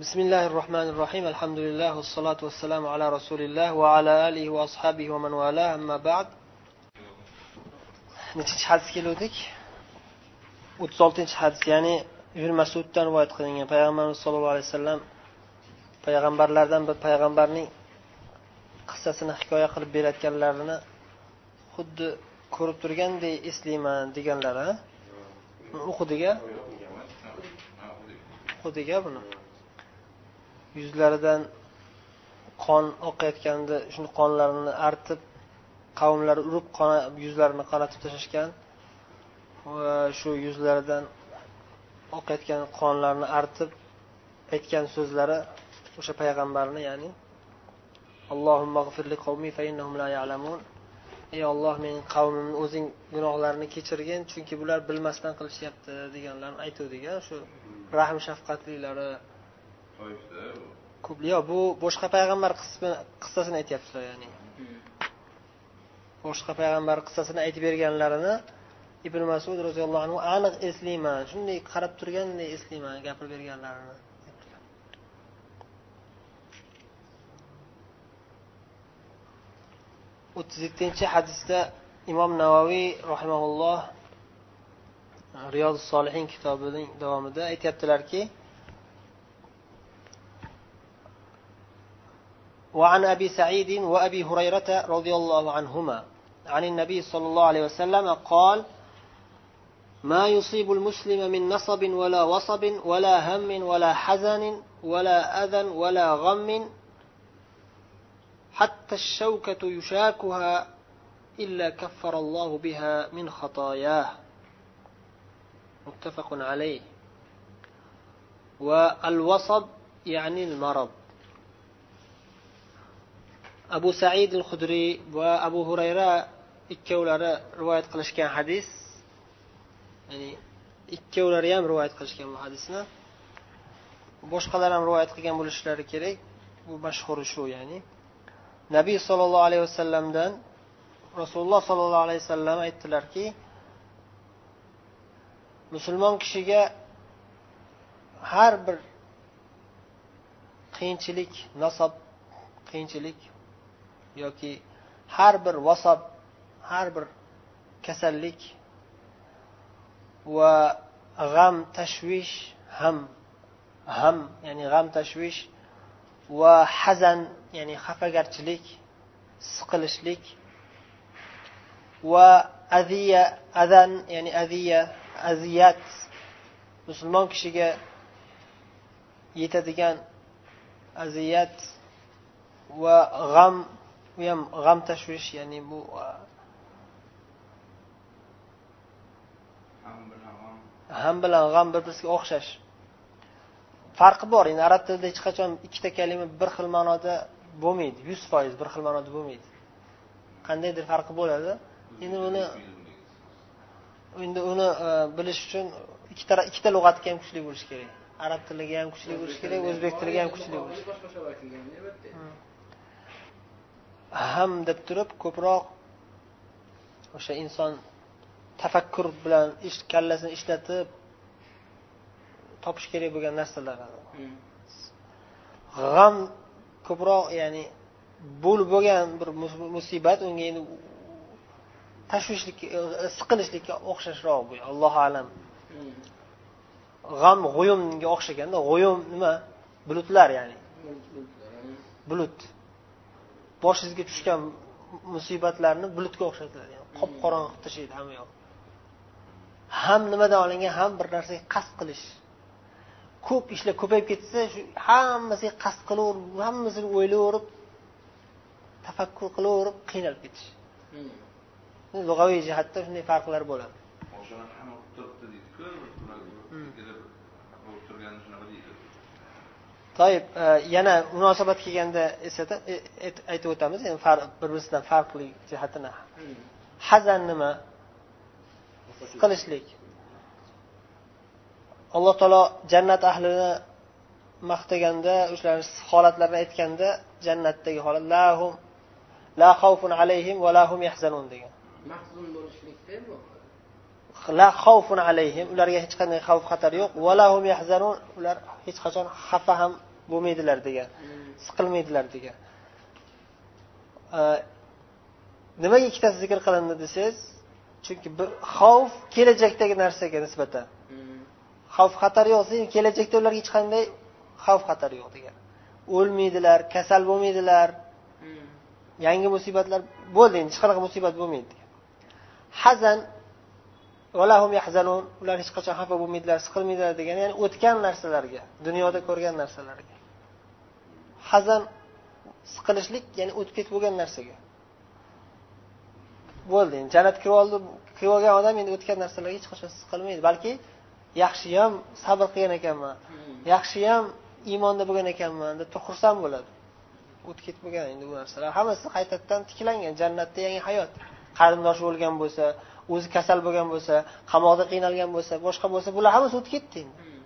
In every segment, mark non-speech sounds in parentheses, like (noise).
بسم الله الرحمن الرحيم الحمد لله والصلاة والسلام على رسول الله وعلى آله وأصحابه ومن والاه أما بعد nechinchi hadisga keluvdik o'ttiz oltinchi hadis ya'ni ibn masuddan rivoyat qilingan payg'ambarimiz sollallohu alayhi vasallam payg'ambarlardan bir payg'ambarning qissasini hikoya qilib berayotganlarini xuddi ko'rib turganday eslayman deganlari o'qidiga o'qidiga buni Yuzlaridan qon oqayotganda shuni qonlarini artib qavmlari urib yuzlarini qonatib tashlashgan va shu yuzlaridan oqayotgan qonlarni artib aytgan so'zlari o'sha payg'ambarni ya'ni ey olloh mening qavmimni o'zing gunohlarini kechirgin chunki bular bilmasdan qilishyapti deganlarni aytuvdik shu rahm shafqatlilari ko'p yo'q bu boshqa payg'ambar qissasini aytyaptilar ya'ni. Boshqa payg'ambar qissasini aytib berganlarini ibn masud roziyallohu anhu aniq eslayman shunday qarab turganday eslayman gapirib berganlarini. O'ttiz yettinchi hadisda imom navoiy rahimaulloh riyozi solihin kitobining davomida aytyaptilarki وعن أبي سعيد وأبي هريرة رضي الله عنهما. عن النبي صلى الله عليه وسلم قال ما يصيب المسلم من نصب ولا وصب ولا هم ولا حزن ولا أذى ولا غم حتى الشوكة يشاكها إلا كفر الله بها من خطاياه. متفق عليه. والوصب يعني المرض. Abu said al hudriy va abu hurayra ikkovlari rivoyat qilishgan hadis. Ya'ni ikkovlari ham rivoyat qilishgan bu hadisni. Boshqalar ham rivoyat qilgan bo'lishlari kerak. Bu mashhuri shu ya'ni. Nabiy sollallohu alayhi vasallamdan rasululloh sollallohu alayhi vasallam aytdilarki musulmon kishiga har bir qiyinchilik nasob qiyinchilik yoki har bir vasob har bir kasallik va g'am tashvish ham ham ya'ni g'am tashvish va hazan ya'ni xafagarchilik siqilishlik va aziya adan ya'ni aziya aziyat musulmon kishiga yetadigan aziyat va g'am u ham g'am tashvish ya'ni bu ham bilan g'am. bir biriga o'xshash. Farqi bor endi arab tilida hech qachon ikkita kalima bir xil ma'noda bo'lmaydi yuz foiz bir xil ma'noda bo'lmaydi. Qandaydir farqi bo'ladi. Endi uni endi uni bilish uchun ikkita ikkita lug'atga ham kuchli bo'lish kerak. Arab tiliga ham kuchli bo'lish kerak o'zbek tiliga ham kuchli bo'lish kerak ham deb turib ko'proq o'sha inson tafakkur bilan ish kallasini ishlatib topish kerak bo'lgan narsalar. G'am ko'proq ya'ni bo'lib bo'lgan bir musibat unga endi tashvishlik siqilishlikka o'xshashroq bu allohu alam. G'am g'uyumga o'xshaganda g'uyum nima? Bulutlar ya'ni. Bulut boshingizga tushgan musibatlarni bulutga o'xshatadi qop qorong'i qilib tashlaydi hamma yoq. Ham nimadan olingan ham bir narsaga qasd qilish. Ko'p ishlar ko'payib ketsa shu hammasiga qasd qilaverib hammasini o'ylayverib tafakkur qilaverib qiynalib ketish. Lug'aviy jihatda shunday farqlar bo'ladi toyib yana munosabat kelganda esada aytib o'tamiz bir birisidan farqli jihatini. Hazan nima? Qilishlik alloh taolo jannat ahlini maqtaganda o'shalarni holatlarini aytganda jannatdagi holat lahum la xavfun alayhim va lahum yahzanun degan. Mahzun bo'lishlikda bu la xavfun alayhim ularga hech qanday xavf xatar yo'q. Va lahum yahzanun ular hech qachon xafa ham bo'lmaydilar degan siqilmaydilar degan. Nimaga ikkitasi zikr qilindi desangiz chunki bir xavf kelajakdagi narsaga nisbatan. Xavf xatar yo'q kelajakda ularga hech qanday xavf xatar yo'q degan. O'lmaydilar kasal bo'lmaydilar yangi musibatlar bo'ldi endi hech qanaqa musibat bo'lmaydi hazan ular hech qachon xafa bo'lmaydilar siqilmaydilar degani ya'ni o'tgan narsalarga dunyoda ko'rgan narsalarga hazan siqilishlik ya'ni o'tib ketib bo'lgan narsaga. Bo'ldi endi jannatga kirib oldi kirib olgan odam endi o'tgan narsalarga hech qachon siqilmaydi balki yaxshiyam sabr qilgan ekanman yaxshiyam iymonda bo'lgan ekanman deb xursand bo'ladi. O'tib ketib bo'lgan endi bu narsalar hammasi qaytadan tiklangan jannatda yangi hayot. Qarindoshi bo'lgan bo'lsa o'zi kasal bo'lgan bo'lsa qamoqda qiynalgan bo'lsa boshqa bo'lsa bular hammasi o'tib ketdi endi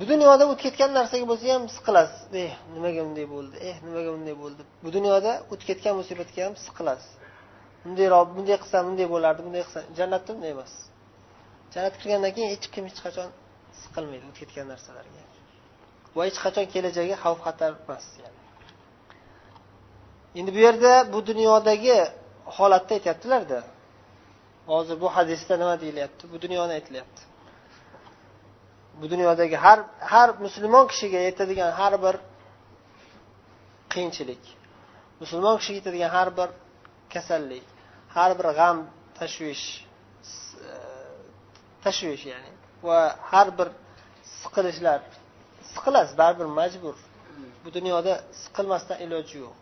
bu dunyoda o'tib ketgan narsaga bo'lsa ham siqilasiz eh nimaga bunday bo'ldi? Eh nimaga bunday bo'ldi? Bu dunyoda o'tib ketgan musibatga ham siqilasiz bundayroq bunday qilsam bunday bo'lardi bunday qilsam. Jannatda bunday emas. Jannatga kirgandan keyin hech kim hech qachon siqilmaydi o'tib ketgan narsalarga. Va hech qachon kelajagi xavf xatar emas yani. endi bu yerda bu dunyodagi holatda aytyaptilarda. Hozir bu hadisda nima deyilyapti? Bu dunyoni aytilyapti. Bu dunyodagi har har musulmon kishiga yetadigan har bir qiyinchilik musulmon kishiga yetadigan har bir kasallik har bir g'am tashvish e, tashvish ya'ni va har bir siqilishlar. Siqilasiz baribir majbur. Bu dunyoda siqilmasdan iloji yo'q.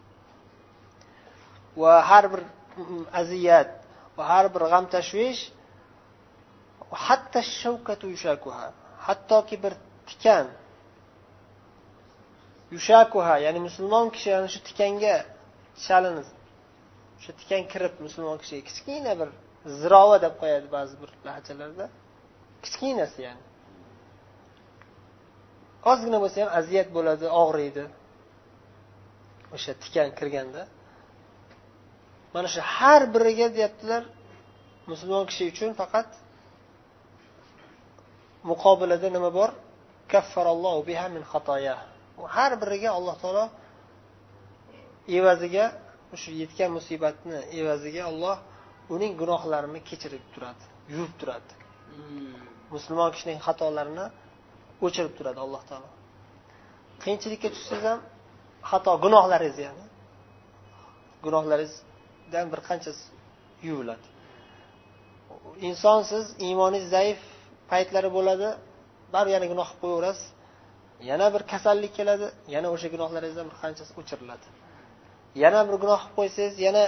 Va har bir aziyat va har bir g'am tashvish hattoki bir tikan. Yushakuha ya'ni musulmon kishi ana shu tikanga chalinib o'sha tikan kirib musulmon kishiga kichkina bir zirova deb qo'yadi ba'zi bir lahjalarda kichkinasi ya'ni. Ozgina bo'lsa ham aziyat bo'ladi og'riydi. O'sha tikan kirganda. Mana shu har biriga deyaptilar musulmon kishi uchun faqat muqobilada nima bor? Biha min har biriga alloh taolo evaziga shu yetgan musibatni evaziga olloh uning gunohlarini kechirib turadi yuvib turadi. Hmm. musulmon kishining xatolarini o'chirib turadi alloh taolo. Qiyinchilikka tushsangiz ham xato gunohlaringiz ya'ni. Gunohlaringizdan bir qanchasi yuviladi. Insonsiz iymoningiz zaif paytlari bo'ladi. Baribir yana gunoh qilib qo'yaverasiz. Yana bir kasallik keladi. Yana o'sha gunohlaringizdan bir qanchasi o'chiriladi. Yana bir gunoh qilib qo'ysangiz yana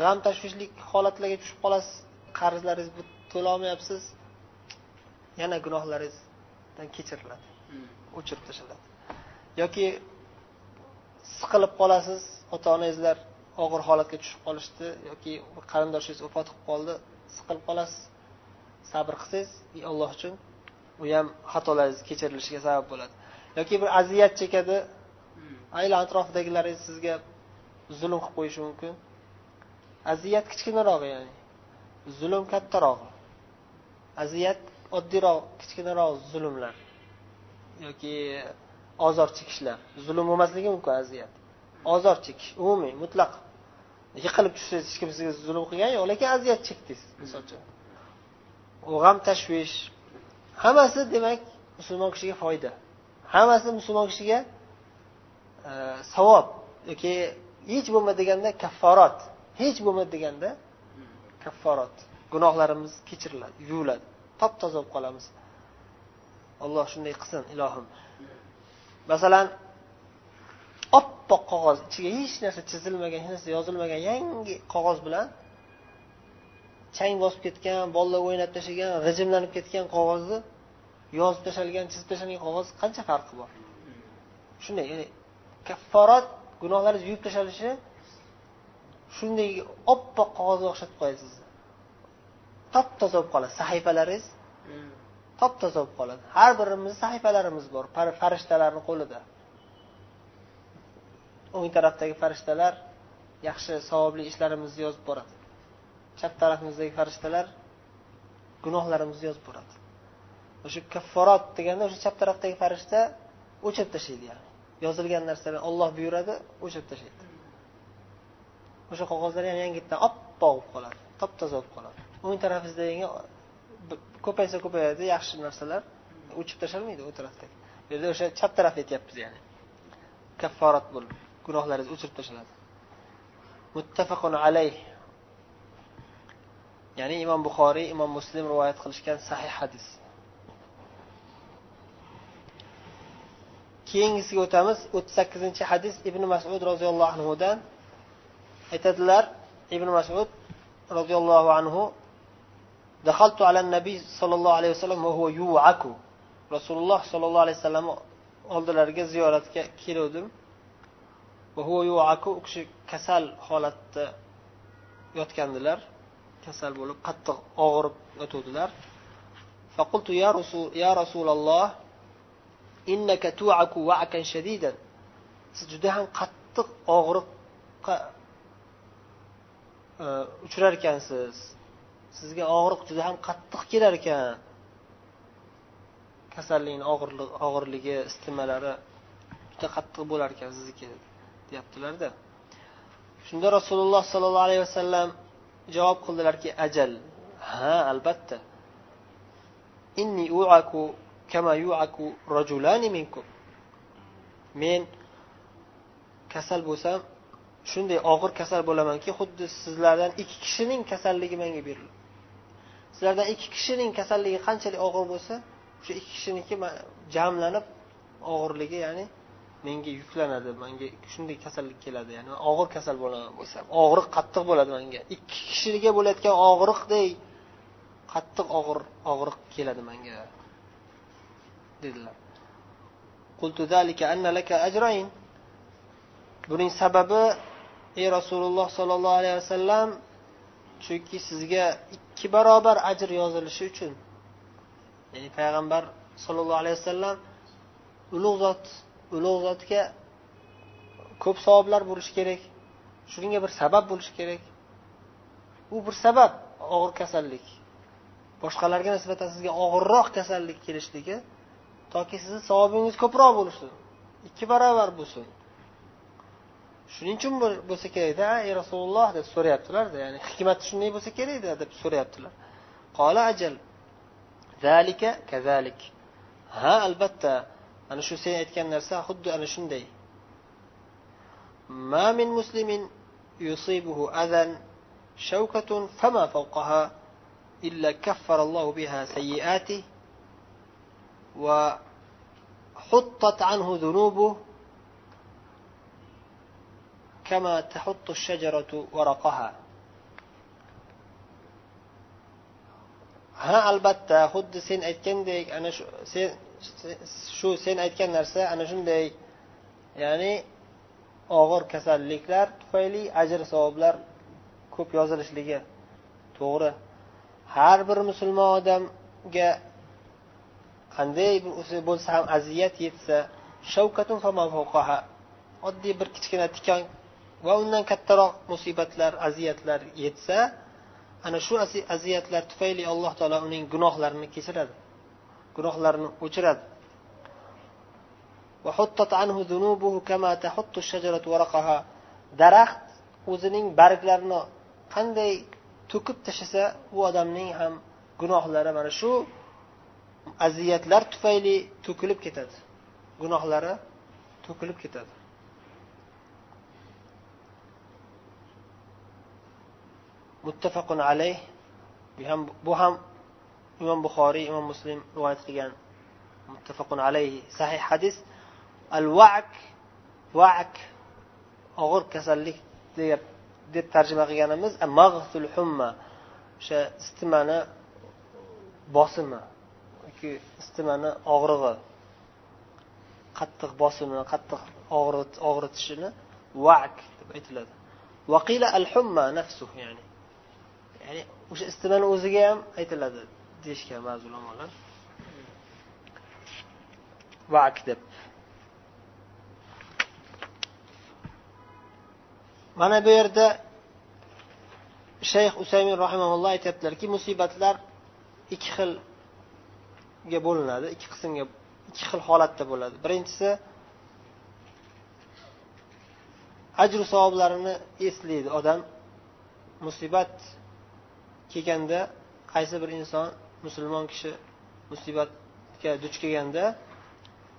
g'am tashvishlik holatlarga tushib qolasiz. Qarzlaringizni to'lolmayapsiz. Yana gunohlaringizdan kechiriladi. O'chirib tashladi yoki siqilib qolasiz. Ota onangizlar og'ir holatga tushib qolishdi. Yoki qarindoshingiz vafot qilib qoldi. Siqilib qolasiz sabr qilsangiz alloh uchun u ham xatolaringiz kechirilishiga sabab bo'ladi. Yoki bir aziyat chekadi. Aylan atrofidagilaringiz sizga zulm qilib qo'yishi mumkin. Aziyat kichkinaroq ya'ni. Zulm kattaroq. Aziyat oddiyroq kichkinaroq zulmlar yoki ozor chekishlar. Zulm bo'lmasligi mumkin aziyat. Ozor chekish umumiy mutlaq. Yiqilib tushsangiz hech kim sizga zulm qilgani yo'q lekin aziyat chekdingiz misol uchun. G'am tashvish. Hammasi demak musulmon kishiga foyda. Hammasi musulmon kishiga e, savob yoki hech bo'lmaganda kafforot hech bo'lmadi deganda kafforot gunohlarimiz kechiriladi yuviladi. Top toza bo'lib qolamiz. Alloh shunday qilsin ilohim. Masalan oppoq qog'oz ichiga hech narsa chizilmagan hech narsa yozilmagan yangi qog'oz bilan chang bosib ketgan bolalar o'ynab tashlagan g'ijimlanib ketgan qog'ozni yozib tashalgan chizib tashlangan qog'oz qancha farqi bor? Shunday ya'ni kafforat gunohlaringiz yuvib tashlanishi shunday oppoq qog'ozga o'xshatib qo'yadi sizni top toza bo'lib qoladi. Sahifalaringiz top toza bo'lib qoladi. Har birimizni sahifalarimiz bor farishtalarni qo'lida. O'ng tarafdagi farishtalar yaxshi savobli ishlarimizni yozib boradi. Chap tarafimizdagi farishtalar gunohlarimizni yozib boradi. O'sha kafforot deganda o'sha chap tarafdagi farishta o'chirib tashlaydi yani. Yozilgan narsalar olloh buyuradi o'chirib tashlaydi. O'sha qog'ozlar ham yangitdan oppoq bo'lib qoladi top toza bo'lib qoladi. O'ng tarafingizdagi ko'paysa ko'payadi yaxshi narsalar o'chib tashlamaydi u tarafdagi. Bu yerda o'sha chap taraf aytyapmiz ya'ni. Kafforat bo'lib gunohlaringiz o'chirib tashlanadi muttafaqun alayh. ya'ni imom buxoriy imom muslim rivoyat qilishgan sahih hadis keyingisiga o'tamiz o'ttiz sakkizinchi hadis ibn masud roziyallohu anhudan aytadilar ibn masud roziyallohu anhu دخلت على النبي صلى الله عليه وسلم وهو يوعك rasululloh sollallohu alayhi vasallam oldilariga ziyoratga keluvdim u kishi kasal holatda yotgandilar kasal bo'lib qattiq og'rib yotuvdilar فقلت يا رسول يا رسول الله إنك توعك وعكا شديدا siz juda ham qattiq og'riqqa uchrar ekansiz sizga og'riq juda ham qattiq kelar ekan kasallikni og'irligi istimalari juda qattiq bo'lar ekan sizniki deyaptilarda shunda rasululloh sollallohu alayhi vasallam javob qildilarki ajal. Ha albatta. Inni uaku kama yuaku rajulani minkum. Men kasal bo'lsam shunday og'ir kasal bo'lamanki xuddi sizlardan ikki kishining kasalligi menga beriladi sizlardan ikki kishining kasalligi qanchalik og'ir bo'lsa o'sha ikki kishiniki jamlanib og'irligi ya'ni menga yuklanadi menga shunday kasallik keladi ya'ni og'ir kasal bo'laman bo'lsam og'riq qattiq bo'ladi menga. Ikki kishiga bo'layotgan og'riqdek qattiq og'ir og'riq keladi menga dedilar. Buning sababi ey rasululloh sollallohu alayhi vasallam chunki sizga ikki barobar ajr yozilishi uchun ya'ni payg'ambar sollallohu alayhi vasallam ulug' zot ulug' zotga ko'p savoblar bo'lishi kerak shunga bir sabab bo'lishi kerak. U bir sabab og'ir kasallik. Boshqalarga nisbatan sizga og'irroq kasallik kelishligi toki sizni savobingiz ko'proq bo'lsin ikki barobar bo'lsin. Shuning uchun bo'lsa kerakda ey rasululloh deb so'rayaptilarda ya'ni hikmati shunday bo'lsa kerakda deb so'rayaptilar. Qola ajal zalika kazalik. Ha albatta ana shu sen aytgan narsa xuddi ana shunday. ما من مسلم يصيبه أذى شوكة فما فوقها إلا كفر الله بها سيئاته وحطت عنه ذنوبه كما تحط الشجرة ورقها ha albatta xuddi sen aytgandek ana shu sen shu sen aytgan narsa ana shunday ya'ni og'ir kasalliklar tufayli ajr savoblar ko'p yozilishligi to'g'ri. Har bir musulmon odamga qanday bo'lsa ham aziyat yetsa oddiy bir kichkina tikon va undan kattaroq musibatlar aziyatlar yetsa ana shu aziyatlar tufayli alloh taolo uning gunohlarini kechiradi. Gunohlarini o'chiradi. Daraxt o'zining barglarini qanday to'kib tashlasa u odamning ham gunohlari mana shu aziyatlar tufayli to'kilib ketadi. Gunohlari to'kilib ketadi. Muttafaqun alayh. Bu ham imom buxoriy imom muslim rivoyat qilgan. Muttafaqun alayhi. Sahih hadis. Al vak vak og'ir kasallik deb tarjima qilganimiz mag'sul humma. O'sha istimani bosimi yoki istimani og'rig'i. Qattiq bosimi qattiq og'ritishini vak deb aytiladi. Vaqila al humma nafsu ya'ni. Ya'ni o'sha istimani o'ziga ham aytiladi. Deyishgan ba'zi ulamolar. Hmm. Vak deb. Mana bu yerda shayx usaymin rahimaulloh aytyaptilarki musibatlar ikki xilga bo'linadi ikki qismga ikki xil holatda bo'ladi. Birinchisi ajru savoblarini eslaydi odam. Musibat kelganda qaysi bir inson musulmon kishi musibatga duch kelganda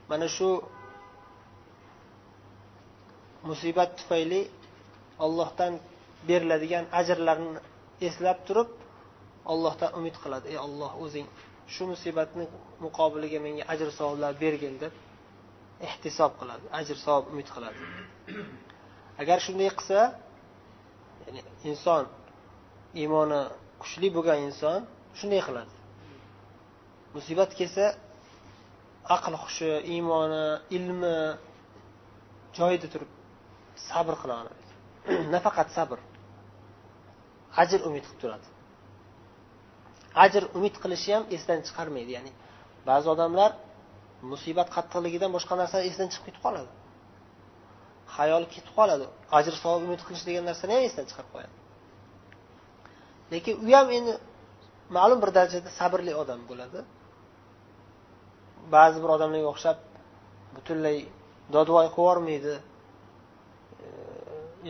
mana shu musibat tufayli ollohdan beriladigan ajrlarni eslab turib ollohdan umid qiladi. Ey olloh o'zing shu musibatni muqobiliga menga ajr savoblar bergin deb ehtisob qiladi ajr savob umid qiladi. Agar shunday qilsa ya'ni inson iymoni kuchli bo'lgan inson shunday qiladi. Musibat kelsa aql hushi iymoni ilmi joyida turib sabr qila oladi (clears throat) nafaqat sabr. Ajr umid qilib turadi. Ajr umid qilishi ham esdan chiqarmaydi. Ya'ni ba'zi odamlar musibat qattiqligidan boshqa narsani esdan chiqib ketib qoladi. Hayol ketib qoladi. Ajr savob umid qilish degan narsani ham esdan chiqarib qo'yadi. Lekin u ham endi ma'lum bir darajada sabrli odam bo'ladi. Ba'zi bir odamlarga o'xshab butunlay dodvoy qilib yubormaydi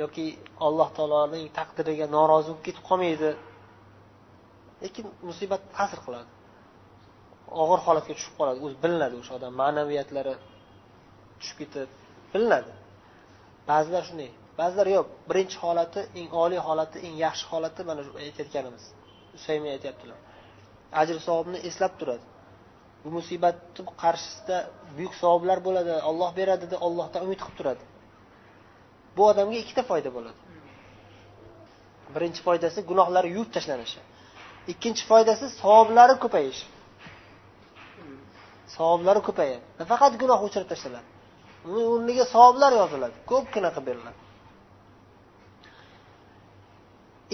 yoki alloh taoloning taqdiriga norozi bo'lib ketib qolmaydi. Lekin musibat ta'sir qiladi. Og'ir holatga tushib qoladi. O'zi bilinadi o'sha odam. Ma'naviyatlari tushib ketib bilinadi. Ba'zilar shunday. Ba'zilar yo'q. Birinchi holati eng oliy holati eng yaxshi holati mana shu aytayotganimiz. Usaymi aytyaptilar. Ajr savobni eslab turadi. Bu musibatni qarshisida buyuk savoblar bo'ladi. Olloh beradi deb ollohdan umid qilib turadi. Bu odamga ikkita foyda bo'ladi. Birinchi foydasi gunohlari yuvib tashlanishi. Ikkinchi foydasi savoblari ko'payishi. Savoblari ko'payadi. Nafaqat gunoh o'chirib tashlanadi uni o'rniga savoblar yoziladi. Ko'pgina qilib beriladi.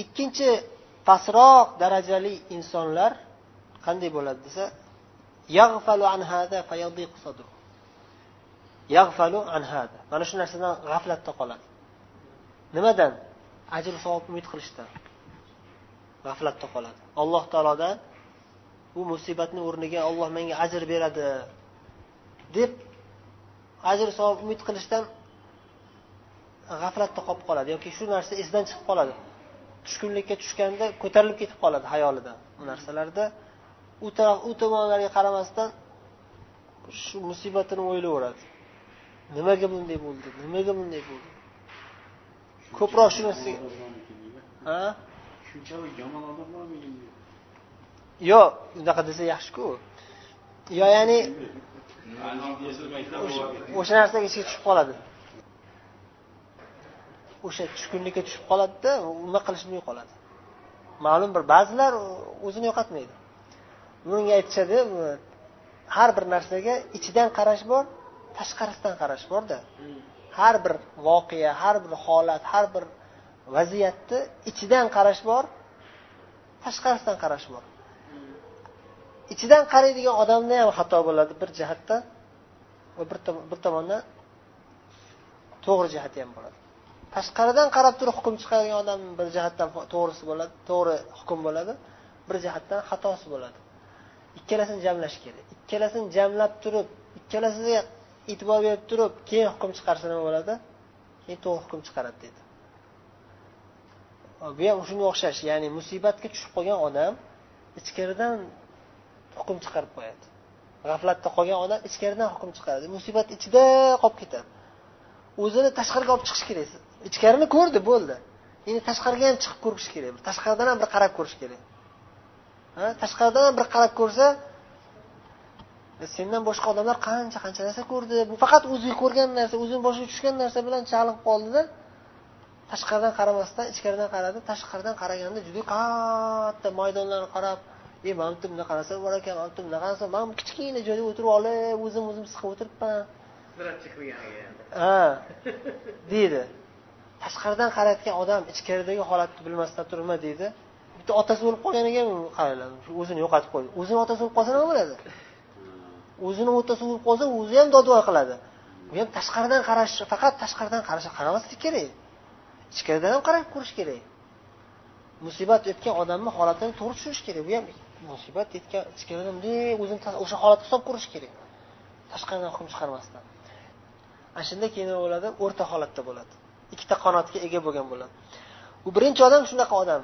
Ikkinchi pastroq darajali insonlar qanday bo'ladi desa mana shu narsadan g'aflatda qoladi nimadan ajr savob umid qilishdan g'aflatda qoladi alloh taolodan bu musibatni o'rniga olloh menga ajr beradi deb ajr savob umid qilishdan g'aflatda qolib qoladi yoki shu narsa esidan chiqib qoladi tushkunlikka tushganda ko'tarilib ketib qoladi hayolidan bu narsalarda u taraf u tomonlarga qaramasdan shu musibatini o'ylayveradi. Nimaga bunday bo'ldi? Nimaga bunday bo'ldi? Ko'proq shu narsaga ha? Shunchalik yomon odamlarmi yo'q unaqa desa yaxshiku. Yo ya'ni o'sha narsaga ichiga tushib qoladi. O'sha tushkunlikka tushib qoladida nima qilishni bilmay qoladi. Ma'lum bir ba'zilar o'zini yo'qotmaydi bunga aytishadi har bir narsaga ichidan qarash bor tashqarisidan qarash borda har bir voqea har bir holat har bir vaziyatni ichidan qarash bor tashqarisidan qarash bor. Ichidan qaraydigan odamda ham xato bo'ladi bir jihatdan va bir tomondan to'g'ri jihati ham bo'ladi. Tashqaridan qarab turib hukm chiqaradigan odam bir jihatdan to'g'risi bo'ladi to'g'ri hukm bo'ladi bir jihatdan xatosi bo'ladi. Ikkalasini jamlash kerak. Ikkalasini jamlab turib ikkalasiga e'tibor berib turib keyin hukm chiqarsa nima bo'ladi? Keyin to'g'ri hukm chiqaradi dedi. Bu ham shunga o'xshash ya'ni musibatga tushib qolgan odam ichkaridan hukm chiqarib qo'yadi. G'aflatda qolgan odam ichkaridan hukm chiqaradi. Musibat ichida qolib ketadi. O'zini tashqariga olib chiqish kerak. Ichkarini ko'rdi bo'ldi. Endi tashqariga ham chiqib ko'rish kerak. Tashqaridan ham bir qarab ko'rish kerak. Tashqaridan bir qarab ko'rsa sendan boshqa odamlar qancha qancha narsa ko'rdi. Bu faqat o'zi ko'rgan narsa o'zini boshiga tushgan narsa bilan chalg'ib qoldida tashqaridan qaramasdan ichkaridan qaradi tashqaridan qaraganda juda katta maydonlarni qarab e mana bu bunaqa narsa bor ekan mana bu bunaqa narsa man kichkina joyda o'tirib olib o'zim o'zim siqib o'tiribman. Ha deydi. Tashqaridan qarayotgan odam ichkaridagi holatni bilmasdan turib nima deydi bitta otasi o'lib qolganiga qaranglar o'zini yo'qotib qo'ydi. O'zini otasi o'lib qolsa nima bo'ladi? O'zini otasi o'lib qolsa o'zi ham dodvoy qiladi. Bu ham tashqaridan qarash faqat tashqaridan qarash qaramaslik kerak. Ichkaridan ham qarab ko'rish kerak. Musibat yetgan odamni holatini to'g'ri tushunish kerak. Bu ham musibat yetgan ichkaridan bunday o'zini o'sha holatda hisob ko'rish kerak. Tashqaridan hukm chiqarmasdan. Ana shunda keyin nima bo'ladi? O'rta holatda bo'ladi. Ikkita qanotga ega bo'lgan bo'ladi. U birinchi odam shunaqa odam.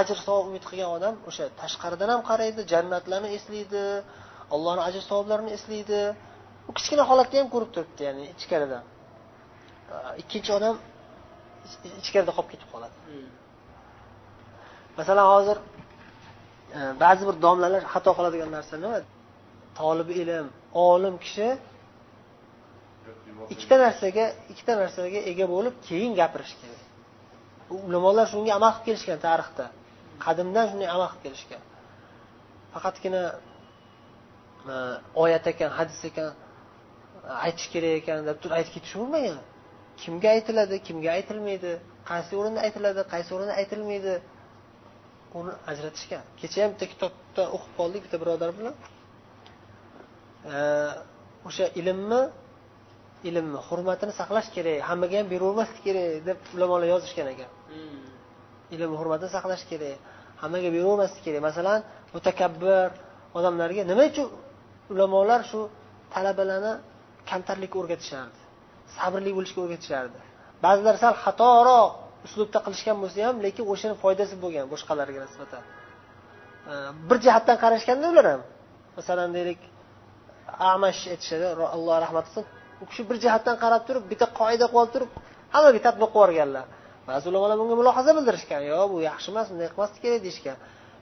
Ajr savob umid qilgan odam o'sha tashqaridan ham qaraydi jannatlarni eslaydi allohni ajr savoblarini eslaydi. U kichkina holatda ham ko'rib turibdi ya'ni ichkaridan ikkinchi odam ichkarida qolib ketib qoladi. Masalan hozir e, ba'zi bir domlalar xato qiladigan narsa nima? Tolibi ilm olim kishi ikkita narsaga ikkita narsaga ega bo'lib keyin gapirish kerak. Ulamolar shunga amal qilib kelishgan tarixda qadimdan shunday amal qilib kelishgan. Faqatgina e, oyat ekan hadis ekan e, aytish kerak ekan deb turib aytib ketish bo'lmagan kimga aytiladi kimga aytilmaydi qaysi o'rinda aytiladi qaysi o'rinda aytilmaydi uni ajratishgan. Kecha ham bitta kitobda o'qib qoldik bitta birodar bilan. E, o'sha ilmni ilmni hurmatini saqlash kerak hammaga ham beravermaslik kerak deb ulamolar yozishgan ekan. Hmm. Ilm hurmatini saqlash kerak hammaga beravermaslik kerak. Masalan mutakabbir odamlarga nima uchun ulamolar shu talabalarni kamtarlikka o'rgatishardi sabrli bo'lishga o'rgatishardi? Ba'zilar sal xatoroq uslubda qilishgan bo'lsa ham lekin o'shani foydasi bo'lgan boshqalarga nisbatan. Bir jihatdan qarashganda ular ham masalan deylik amash aytishadi alloh rahmat qilsin. U kishi bir jihatdan qarab turib bitta qoida qilib olib turib hammaga tadbiq qilib yuborganlar. Ba'zi ulamolar bunga mulohaza bildirishgan. Yo'q bu yaxshi emas bunday qilmaslik kerak deyishgan.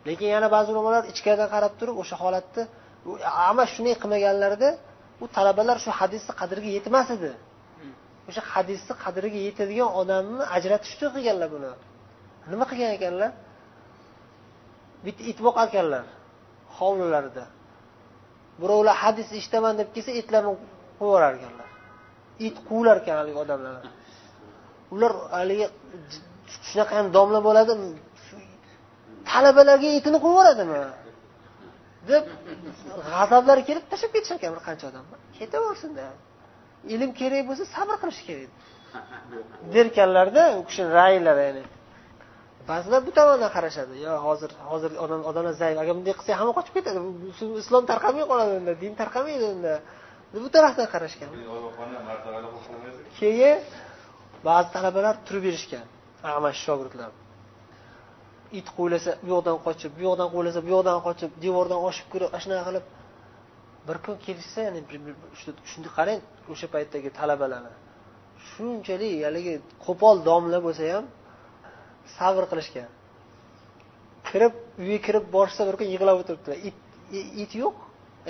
Lekin yana ba'zi ulamolar ichkaridan qarab turib o'sha holatni amash shunday qilmaganlarida u talabalar shu hadisni qadriga yetmas edi. O'sha hadisni qadriga yetadigan odamni ajratish uchun qilganlar buni. Nima qilgan ekanlar? Bitta it boqar ekanlar hovlilarida. Birovlar hadis eshitaman deb kelsa itlarni qo'yib yuborar ekanlar it quvlar ekan haligi odamlar ular haligi shunaqa domla bo'ladi talabalarga itini qo'yib yuboradimi? deb g'azablari kelib tashlab ketishar ekan bir qancha odam. Ketaversin ilm kerak bo'lsa sabr qilish kerak. Derkanlarda u kishini raylari ya'ni. Ba'zilar bu tomondan qarashadi. Yo hozir hozir odam odamlar zaif. Agar bunday qilsak hamma qochib ketadi. Islom tarqamay qoladi unda din tarqamaydi unda. Bu tarafdan qarashgan. Keyin ba'zi talabalar turib berishgan amash shogirdlar it quvlasa bu yoqdan qochib bu yoqdan quvlasa bu yoqdan qochib devordan oshib kirib shunaqa qilib bir kun kelishsa ya'ni shunday qarang o'sha paytdagi talabalarni. Shunchalik haligi qo'pol domla bo'lsa ham sabr qilishgan. Kirib uyga kirib borishsa bir kun yig'lab o'tiribdilar. It it yo'q.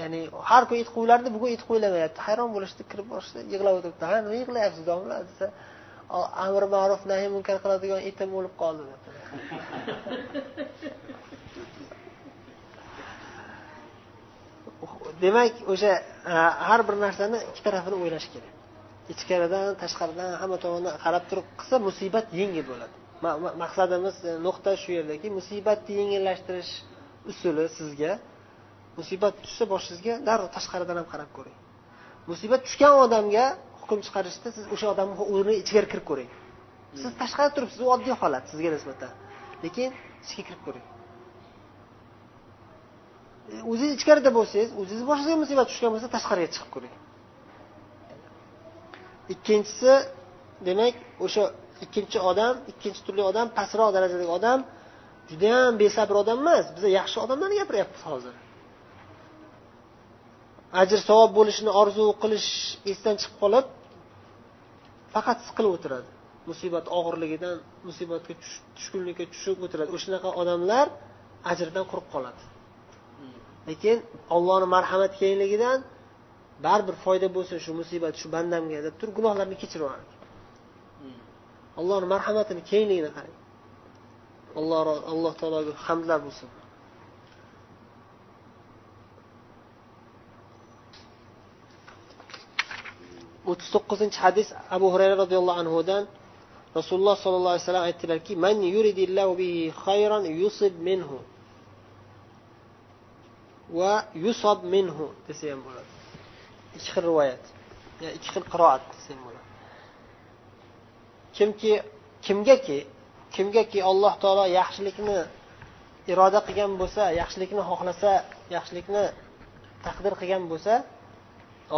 Ya'ni har kun it quvlardi bugun it quvlamayapti hayron bo'lishdi kirib borishsa yig'lab o'tiribdi. Ha nima yig'layapsiz domla desa amr ma'ruf nahiy munkar qiladigan itim o'lib qoldi deb. Demak o'sha e, har bir narsani ikki tarafini o'ylash kerak. Ichkaridan tashqaridan hamma tomondan qarab turib qilsa musibat yengil bo'ladi. Maqsadimiz e, nuqta shu yerdaki musibatni yengillashtirish usuli sizga. Musibat tushsa boshingizga darrov tashqaridan ham qarab ko'ring. Musibat tushgan odamga hukm chiqarishda siz o'sha odamni o'rni ichkari kirib ko'ring. Siz tashqarida turibsiz u oddiy holat sizga nisbatan. Lekin ichga kirib ko'ring. O'zingiz ichkarida bo'lsangiz o'zingiz boshingizga musibat tushgan bo'lsa tashqariga chiqib ko'ring. Ikkinchisi demak o'sha ikkinchi odam ikkinchi turli odam pastroq darajadagi odam judayam besabr odam emas biza yaxshi odamlarni gapiryapmiz hozir. Ajr savob bo'lishini orzu qilish esdan chiqib qolib faqat siqilib o'tiradi. Musibat og'irligidan musibatga tushkunlikka tushib o'tiradi. O'shanaqa odamlar ajrdan quruq qoladi. Lekin ollohni marhamati kengligidan baribir foyda bo'lsin shu musibat shu bandamga deb turib gunohlarni kechirib yuboradi allohni marhamatini kengligini qarang. Alloh alloh taologa hamdlar bo'lsin. O'ttiz to'qqizinchi hadis abu hurayra roziyallohu anhudan rasululloh sollallohu alayhi vasallam aytdilarki man yuridillahu bihi khayran yusib minhu va yusob minhu desa ham bo'ladi. Ikki xil rivoyat ikki xil qiroat desa ham bo'ladi. Kimki kimgaki kimgaki alloh taolo yaxshilikni iroda qilgan bo'lsa yaxshilikni xohlasa yaxshilikni taqdir qilgan bo'lsa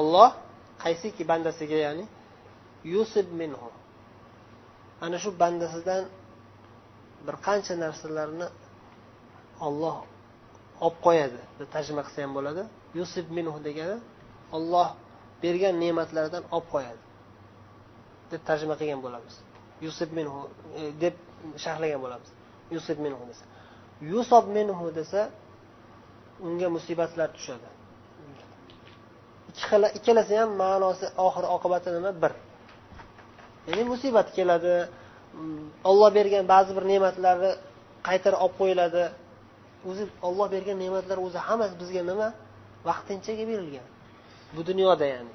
olloh qaysiki bandasiga ya'ni yusib minhu. Ana shu bandasidan bir qancha narsalarni olloh olib qo'yadi deb tarjima qilsa ham bo'ladi. Yusib minhu degani olloh bergan ne'matlardan olib qo'yadi deb tarjima qilgan bo'lamiz. Yusib minhu e, deb sharhlagan bo'lamiz. Yusib minhu desa. Yusob minhu desa unga musibatlar tushadi. Ikkalasi ham ma'nosi oxir oqibati nima bir. Ya'ni musibat keladi. Mm, olloh bergan ba'zi bir ne'matlarni qaytarib olib qo'yiladi. O'zi olloh bergan ne'matlar o'zi hammasi bizga nima? Vaqtinchaga berilgan. Bu dunyoda ya'ni.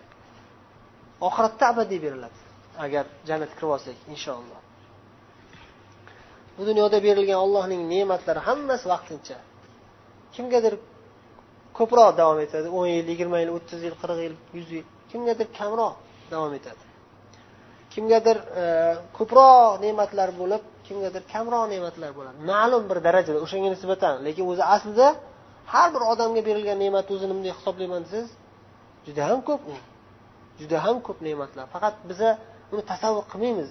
Oxiratda abadiy beriladi agar jannatga kirib olsak inshaalloh. Bu dunyoda berilgan ollohning ne'matlari hammasi vaqtincha. Kimgadir ko'proq davom etadi. o'n yil yigirma yil o'ttiz yil qirq yil yuz yil. Kimgadir kamroq davom etadi. Kimgadir e, ko'proq ne'matlar bo'lib kimgadir kamroq ne'matlar bo'ladi. Ma'lum bir darajada o'shanga nisbatan lekin o'zi aslida har bir odamga berilgan ne'mat o'zini bunday hisoblayman desangiz juda ham ko'p u. Juda ham ko'p ne'matlar. Faqat biza uni tasavvur qilmaymiz.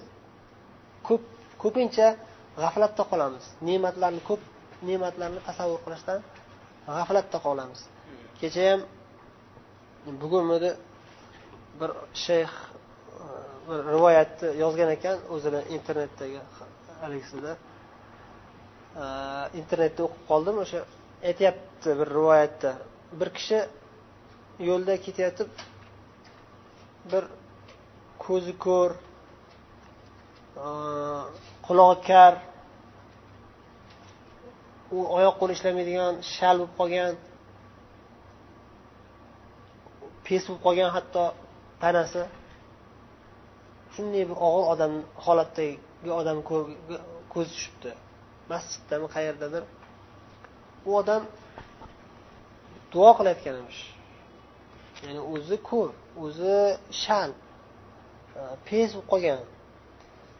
Ko'p ko'pincha g'aflatda qolamiz. Ne'matlarni ko'p ne'matlarni tasavvur qilishdan g'aflatda qolamiz. Kecha ham bugunmidi bir shayx bir rivoyatni yozgan ekan o'zini internetdagi haligisida internetda o'qib qoldim o'sha aytyapti bir rivoyatda. Bir kishi yo'lda ketayotib bir ko'zi ko'r e, qulog'i kar u oyoq qo'li ishlamaydigan shal bo'lib qolgan. Pes bo'lib qolgan hatto tanasi. Shunday bir og'ir odam holatdagi odam ko'z tushibdi. Masjiddami qayerdadir. U odam duo qilayotgan emish ya'ni o'zi ko'r o'zi shal pes bo'lib qolgan.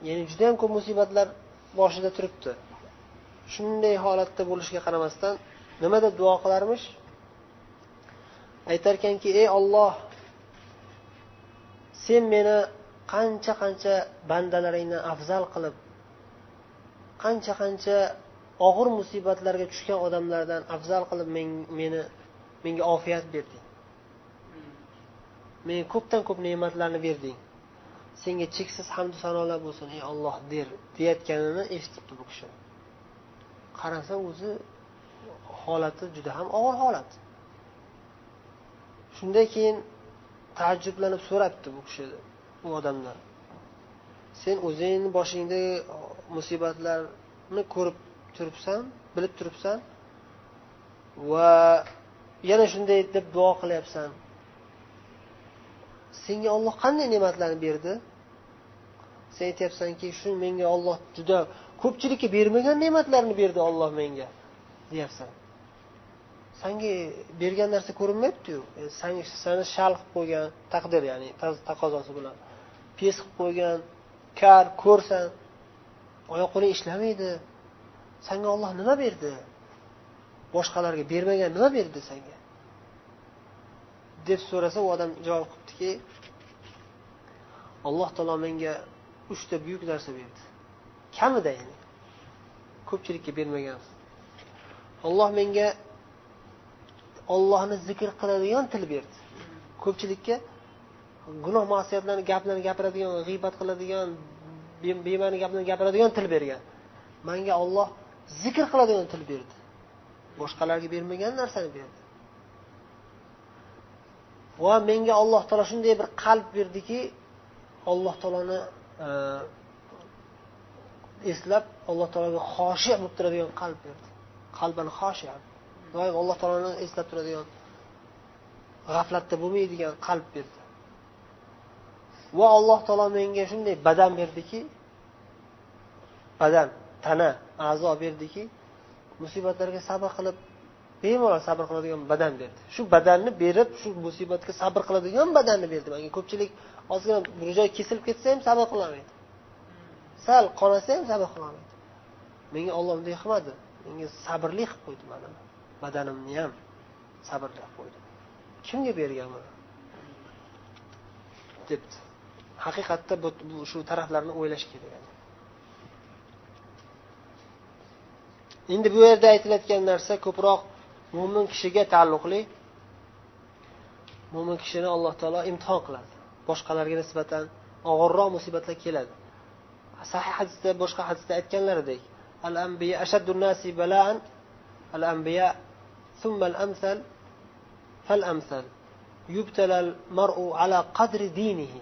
Ya'ni judayam ko'p musibatlar boshida turibdi. Shunday holatda bo'lishiga qaramasdan nimada duo qilarmish? Aytarkanki ey olloh sen meni qancha qancha bandalaringdan afzal qilib qancha qancha og'ir musibatlarga tushgan odamlardan afzal qilib meni menga ofiyat berding. Menga ko'pdan ko'p ne'matlarni berding. Senga cheksiz hamdu sanolar bo'lsin ey olloh der deyayotganini eshitibdi bu kishi. Qarasa o'zi holati juda ham og'ir holat. Shundan keyin taajjublanib so'rabdi bu kishi u odamdan sen o'zingni boshingdagi musibatlarni ko'rib turibsan bilib turibsan va yana shunday deb duo qilyapsan. Senga olloh qanday ne'matlarni berdi? Sen aytyapsanki shu menga olloh juda ko'pchilikka bermagan ne'matlarni berdi olloh menga deyapsan. Sanga bergan narsa ko'rinmayaptiyu. E, sani shal qilib qo'ygan taqdir ya'ni taqozosi bilan. Pes qilib qo'ygan kar ko'rsan oyoq qo'ling ishlamaydi. Sanga olloh nima berdi? Boshqalarga bermagan nima berdi sanga deb so'rasa u odam javob qilibdiki alloh taolo menga uchta buyuk narsa berdi. Kamida ya'ni ko'pchilikka bermagan. Olloh menga ollohni zikr qiladigan til berdi. Ko'pchilikka gunoh masiyatlarni gaplarni gapiradigan g'iybat qiladigan bema'ni gaplarni gapiradigan til bergan. Manga olloh zikr qiladigan til berdi. Boshqalarga bermagan narsani berdi. Va menga alloh taolo shunday bir qalb berdiki alloh taoloni e, eslab alloh taologa xoshi bo'lib turadigan qalb berdi. Qalban xoshi doim alloh taoloni eslab turadigan g'aflatda bo'lmaydigan qalb berdi. Va alloh taolo menga shunday badan berdiki badan tana a'zo berdiki musibatlarga sabr qilib bemalol sabr qiladigan badan berdi. Shu badanni berib shu musibatga sabr qiladigan badanni berdi. Manga ko'pchilik ozgina bir joy kesilib ketsa ham sabr qilolmaydi sal qonasa ham sabr qilolmaydi menga olloh bunday qilmadi menga sabrli qilib qo'ydi mana badanimni ham sabrli qilib kimga bergan buni? Debdi. Haqiqatda bu shu taraflarni o'ylash kerak endi bu yerda aytilayotgan narsa ko'proq mo'min kishiga taalluqli. Mo'min kishini alloh taolo imtihon qiladi. Boshqalarga nisbatan og'irroq musibatlar keladi. Sahih hadisda boshqa hadisda aytganlaridek al ambiya ashaddu nasi balaan al ambiya ثم الأمثل فالأمثل يبتلى المرء على قدر دينه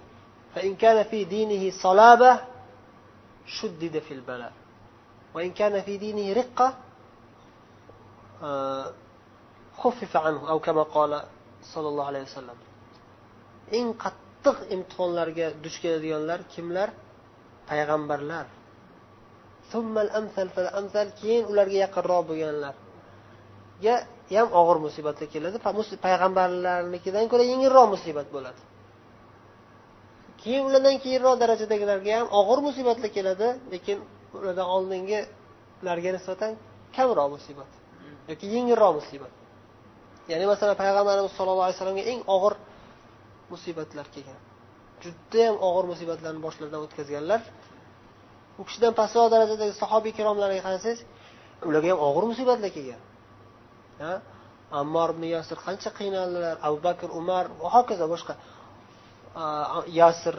فإن كان في دينه صلابة شدد في البلاء وإن كان في دينه رقة خفف عنه أو كما قال صلى الله عليه وسلم eng qattiq imtihonlarga duch keladiganlar kimlar payg'ambarlar keyin ularga yaqinroq bo'lganlarga ham og'ir musibatlar keladi. Payg'ambarlarnikidan ko'ra yengilroq musibat bo'ladi. Keyin ulardan keyinroq darajadagilarga ham og'ir musibatlar keladi lekin ulardan oldingilarga nisbatan kamroq musibat yoki yengilroq musibat. Ya'ni masalan payg'ambarimiz sollallohu alayhi vasallamga eng og'ir musibatlar kelgan. Judayam og'ir musibatlarni boshlaridan o'tkazganlar. U kishidan pastroq darajadagi sahobiy ikromlarga qarasangiz ularga ham og'ir musibatlar kelgan. Ammor ibn yasir qancha qiynaldilar? Abu bakr umar va hokazo boshqa yasir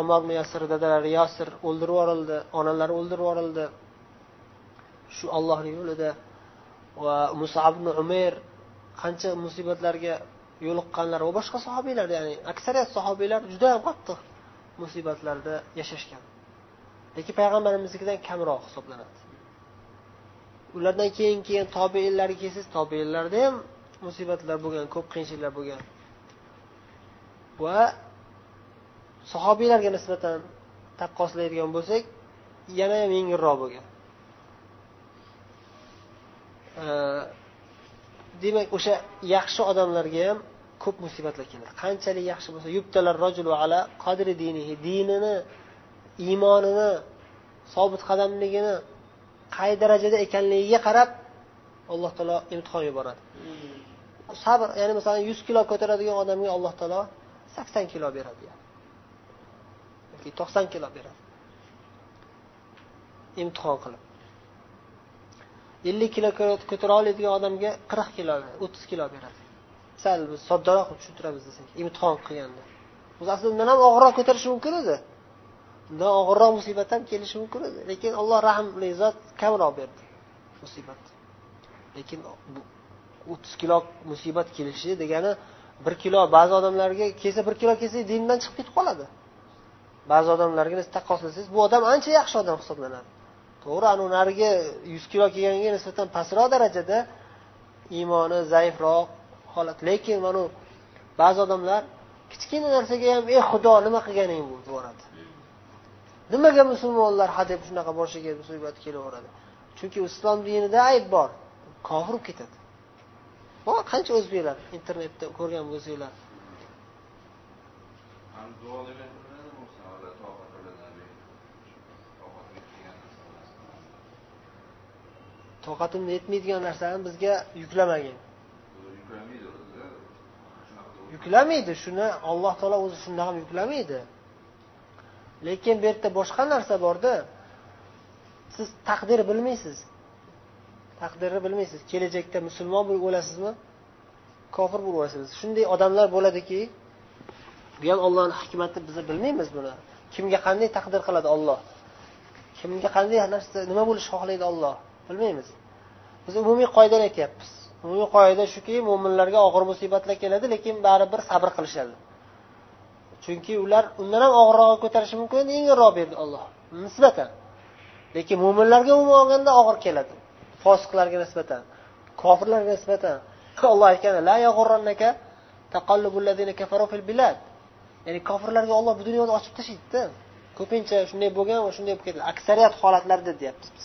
ammor ibn yasir dadalari yasir o'ldirib yuborildi onalari o'ldirib yuborildi. Shu ollohni yo'lida va musab ibn umayr qancha musibatlarga yo'liqqanlar va boshqa sahobiylar ya'ni aksariyat sahobiylar juda ham qattiq musibatlarda yashashgan. Lekin payg'ambarimiznikidan kamroq hisoblanadi. Ulardan keyin keyin tobeinlarga kelsangiz tobeinlarda ham musibatlar bo'lgan ko'p qiyinchiliklar bo'lgan. Va sahobiylarga nisbatan taqqoslaydigan bo'lsak yana ham yengilroq bo'lgan. Demak o'sha yaxshi odamlarga ham ko'p musibatlar keladi. Qanchalik yaxshi bo'lsa yubtalar rojulu ala qadri dinihi dinini iymonini sobit qadamligini qay darajada ekanligiga qarab alloh taolo imtihon yuboradi. Sabr ya'ni masalan yuz kilo ko'taradigan odamga alloh taolo sakson kilo beradi yoki to'qson kilo beradi. Imtihon qilib. Ellik kilo ko'tara oladigan odamga qirq kilo o'ttiz kilo beradi. Sal biz soddaroq qilib tushuntiramiz desak imtihon qilganda. O'zi aslida undan ham og'irroq ko'tarishi mumkin edi undan og'irroq musibat ham kelishi mumkin edi. Lekin alloh rahmli zot kamroq berdi musibat. Lekin o'ttiz kilo musibat kelishi degani bir kilo ba'zi odamlarga kelsa bir kilo kelsa dindan chiqib ketib qoladi. Ba'zi odamlarga taqqoslasangiz bu odam ancha yaxshi odam hisoblanadi. To'g'ri anavi narigi yuz kilo kelganga nisbatan pastroq darajada iymoni zaifroq holat. Lekin mana ba'zi odamlar kichkina narsaga ham ey xudo nima qilganing bu? deyaveradi nimaga musulmonlar hadeb shunaqa boshiga musibat kelaveradi? Chunki islom dinida ayb bor. Kofir bo'lib ketadi. Qancha o'zbeklar internetda ko'rgan bo'lsanglar. Toqatimni yetmaydigan narsani bizga yuklamagin. Yuklamaydi shuni alloh taolo o'zi shundoq ham yuklamaydi lekin bu yerda boshqa narsa borda. Siz taqdir bilmaysiz. Taqdirni bilmaysiz. Kelajakda musulmon bo'lib o'lasizmi? Kofir bo'lib o'lasizmi? Shunday odamlar bo'ladiki bu ham ollohni hikmati biz bilmaymiz buni. Kimga qanday taqdir qiladi olloh kimga qanday narsa nima bo'lishni xohlaydi olloh bilmaymiz. Biz umumiy qoidani aytyapmiz. Umumiy qoida shuki mo'minlarga og'ir musibatlar keladi lekin baribir sabr qilishadi. Chunki ular undan ham og'irroq ko'tarishi mumkin yengilroq berdi olloh nisbatan. Lekin mo'minlarga umuman olganda og'ir keladi. Fosiqlarga nisbatan kofirlarga nisbatan. (laughs) Olloh aytgan ya'ni kofirlarga olloh bu dunyoni ochib tashlaydida. Ko'pincha shunday bo'lgan va shunday bo'lib ketadi. Aksariyat holatlarda deyapmiz biz.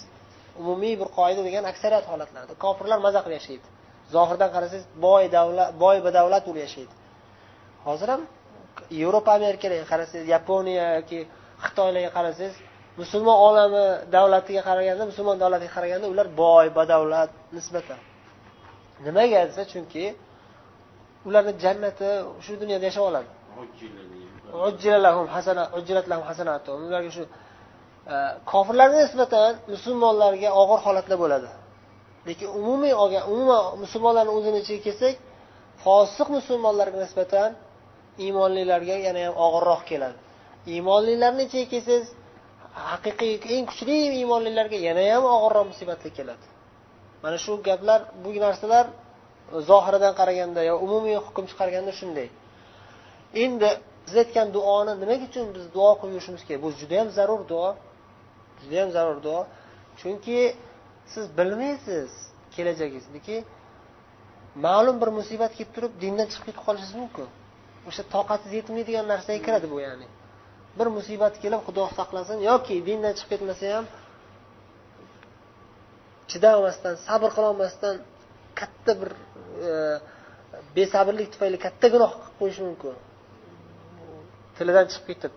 Umumiy bir qoida degan aksariyat holatlarda kofirlar maza qilib yashaydi. Zohirdan qarasangiz boy davlat boy badavlat bo'lib yashaydi. Hozir ham yevropa amerikalarga qarasangiz yaponiya yoki xitoylarga qarasangiz musulmon olami davlatiga qaraganda musulmon davlatiga qaraganda ular boy badavlat nisbatan. Nimaga desa chunki ularni jannati shu dunyoda yashab oladi. Ularga shu e, kofirlarga nisbatan musulmonlarga og'ir holatlar bo'ladi. Lekin umumiy olgan umuman musulmonlarni o'zini ichiga kelsak fosiq musulmonlarga nisbatan iymonlilarga yana ham og'irroq keladi. Iymonlilarni ichiga kelsangiz haqiqiy eng kuchli iymonlilarga yana ham og'irroq musibatlar keladi. Mana shu gaplar bu narsalar zohiridan qaraganda yo umumiy hukm chiqarganda shunday. Endi biz aytgan duoni nima uchun biz duo qilib yurishimiz kerak bu judayam zarur duo judayam zarur duo. Chunki siz bilmaysiz kelajagingizniki ma'lum bir musibat kelib turib dindan chiqib ketib qolishingiz mumkin. O'sha toqatsiz yetmaydigan narsaga kiradi bu ya'ni. Bir musibat kelib xudo saqlasin yoki dindan chiqib ketmasa ham chidamasdan sabr qilolmasdan katta bir e, besabrlik tufayli katta gunoh qilib qo'yishi mumkin. Tilidan chiqib ketib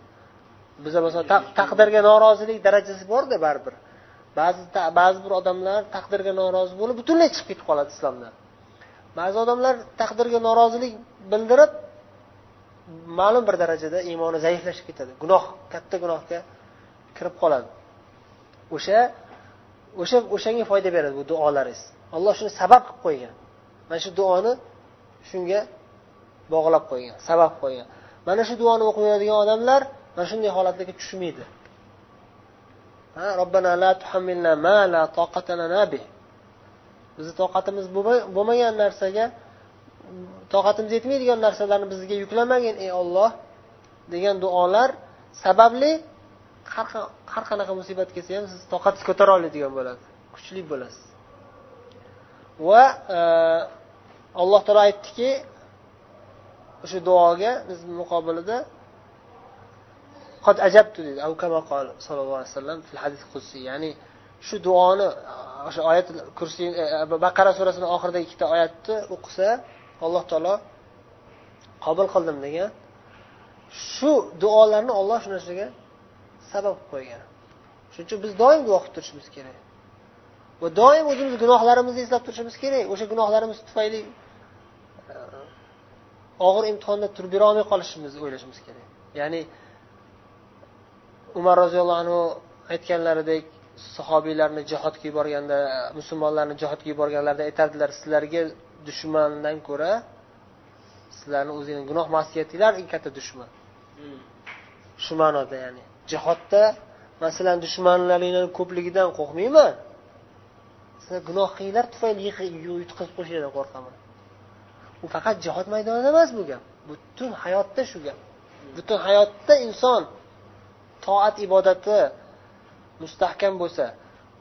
biza masalan taqdirga norozilik darajasi borda baribir. Ba'zi ba'zi bir odamlar taqdirga norozi bo'lib butunlay chiqib ketib qoladi islomdan. Ba'zi odamlar taqdirga norozilik bildirib ma'lum bir darajada iymoni zaiflashib ketadi. Gunoh katta gunohga kirib qoladi. O'sha o'sha o'shanga foyda beradi bu duolaringiz. Alloh shuni sabab qilib qo'ygan. Mana shu duoni shunga bog'lab qo'ygan sabab qo'ygan. Mana shu duoni o'qib yuradigan odamlar mana shunday holatlarga tushmaydi. Robbana la tuhammilna ma la lana bih. Bizni toqatimiz bo'lmagan narsaga toqatimiz yetmaydigan narsalarni bizga yuklamagin ey olloh degan duolar sababli har qanaqa musibat kelsa ham siz toqatingiz ko'tara oladigan bo'ladi kuchli bo'lasiz. Va e, alloh taolo aytdiki o'sha duoga biz muqobilida qad ajabtu dedi sallallohu alayhi vasallam fil hadis qudsiy ya'ni shu duoni e, o'sha oyat kursiy e, baqara surasini oxiridagi ikkita oyatni o'qisa alloh taolo qabul qildim degan shu duolarni olloh shu narsaga sabab qilib qo'ygan. Shuning uchun biz doim duo qilib turishimiz kerak. Va doim o'zimiz gunohlarimizni eslab turishimiz kerak. O'sha gunohlarimiz tufayli e, og'ir imtihonda turib berolmay qolishimizni o'ylashimiz kerak. Ya'ni umar roziyallohu anhu aytganlaridek sahobiylarni jihodga yuborganda musulmonlarni jihodga yuborganlarida aytardilar sizlarga dushmandan ko'ra sizlarni o'zingni gunoh masiyatinglar eng katta dushman. Shu ma'noda ya'ni. Jihodda masalan dushmanlaringlarni ko'pligidan qo'rqmayman. Sizlar gunoh qilinglar tufayli yutqazib qo'yishidan qo'rqaman. U faqat jihod maydonida emas bu gap. Butun hayotda shu gap. Butun hayotda inson toat ibodati mustahkam bo'lsa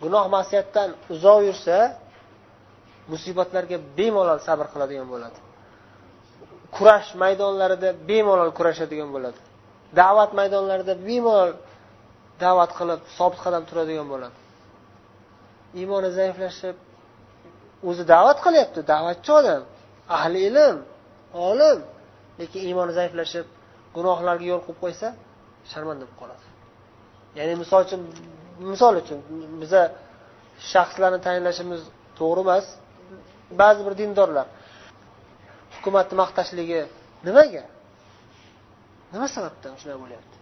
gunoh masiyatdan uzoq yursa musibatlarga bemalol sabr qiladigan bo'ladi. Kurash maydonlarida bemalol kurashadigan bo'ladi. Da'vat maydonlarida bemalol da'vat qilib sobit qadam turadigan bo'ladi. Iymoni zaiflashib o'zi da'vat qilyapti da'vatchi odam ahli ilm olim lekin iymoni zaiflashib gunohlarga yo'l qo'yib qo'ysa sharmanda bo'lib qoladi. Ya'ni misol uchun misol uchun biza shaxslarni tayinlashimiz to'g'ri emas. Ba'zi bir dindorlar. Hukumatni maqtashligi nimaga? Nima sababdan shunday bo'lyapti?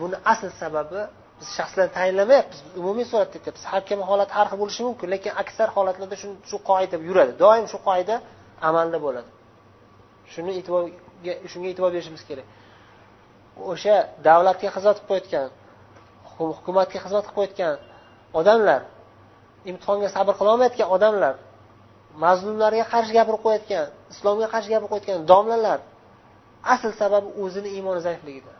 Buni asl sababi biz shaxslarni tayinlamayapmiz. Umumiy suratda aytyapmiz. Har kim holati har xil bo'lishi mumkin lekin aksar holatlarda shu qoida yuradi. Doim shu qoida amalda bo'ladi. Shuni e'tiborga shunga e'tibor berishimiz kerak. O'sha davlatga xizmat qilib qo'yayotgan hukumatga xizmat qilib qo'yayotgan odamlar imtihonga sabr qilolmayotgan odamlar mazlumlarga qarshi gapirib qo'yayotgan islomga qarshi gapirib qo'yayotgan domlalar asl sababi o'zini iymoni zaifligida.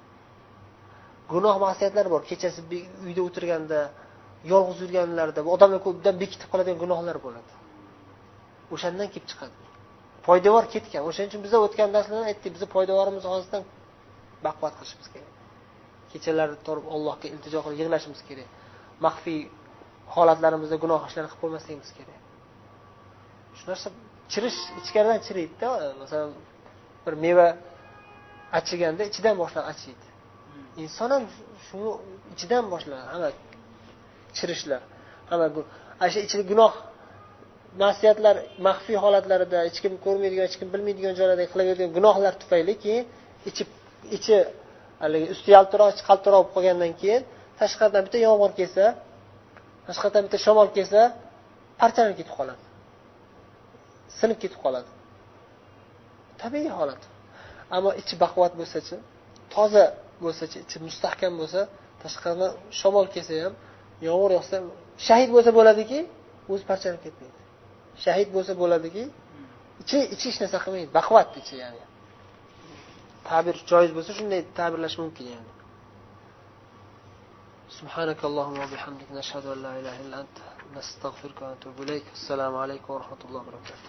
Gunoh masiyatlar bor. Kechasi uyda o'tirganda yolg'iz yurganlarida odamlar ko'pdan bekitib qoladigan gunohlar bo'ladi. O'shandan kelib chiqadi. Poydevor ketgan. O'shaning uchun biza o'tgan darslarda aytdik bizni poydevorimizni hozirdan baquvvat qilishimiz kerak. Kechalari turib allohga iltijo qilib yig'lashimiz kerak. Maxfiy holatlarimizda gunoh ishlarni qilib qo'ymasligimiz kerak. Shu narsa chirish ichkaridan chiriydida masalan bir meva achiganda ichidan boshlab achiydi. Inson ham shuni ichidan boshlanadi hamma chirishlar hamma ana shu ichida gunoh masiyatlar maxfiy holatlarida hech kim ko'rmaydigan hech kim bilmaydigan joylarda qilaveradigan gunohlar tufayli keyin ichi ichi haligi usti yaltiroq ichi qaltiroq bo'lib qolgandan keyin tashqaridan bitta yomg'ir kelsa tashqaridan bitta shamol kelsa parchalanib ketib qoladi. Sinib ketib qoladi. Tabiiy holat. Ammo ichi baquvvat bo'lsachi toza bo'lsachi ichi mustahkam bo'lsa tashqaridan shamol kelsa ham yomg'ir yog'sa ham shahid bo'lsa bo'ladiki o'zi parchalanib ketmaydi. Shahid bo'lsa bo'ladiki ichi ichi hech narsa qilmaydi. Baquvvat ichi ya'ni. Ta'bir joiz bo'lsa shunday ta'birlash mumkin ya'ni. سبحانك اللهم وبحمدك نشهد أن لا إله إلا أنت نستغفرك ونتوب إليك السلام عليكم ورحمة الله وبركاته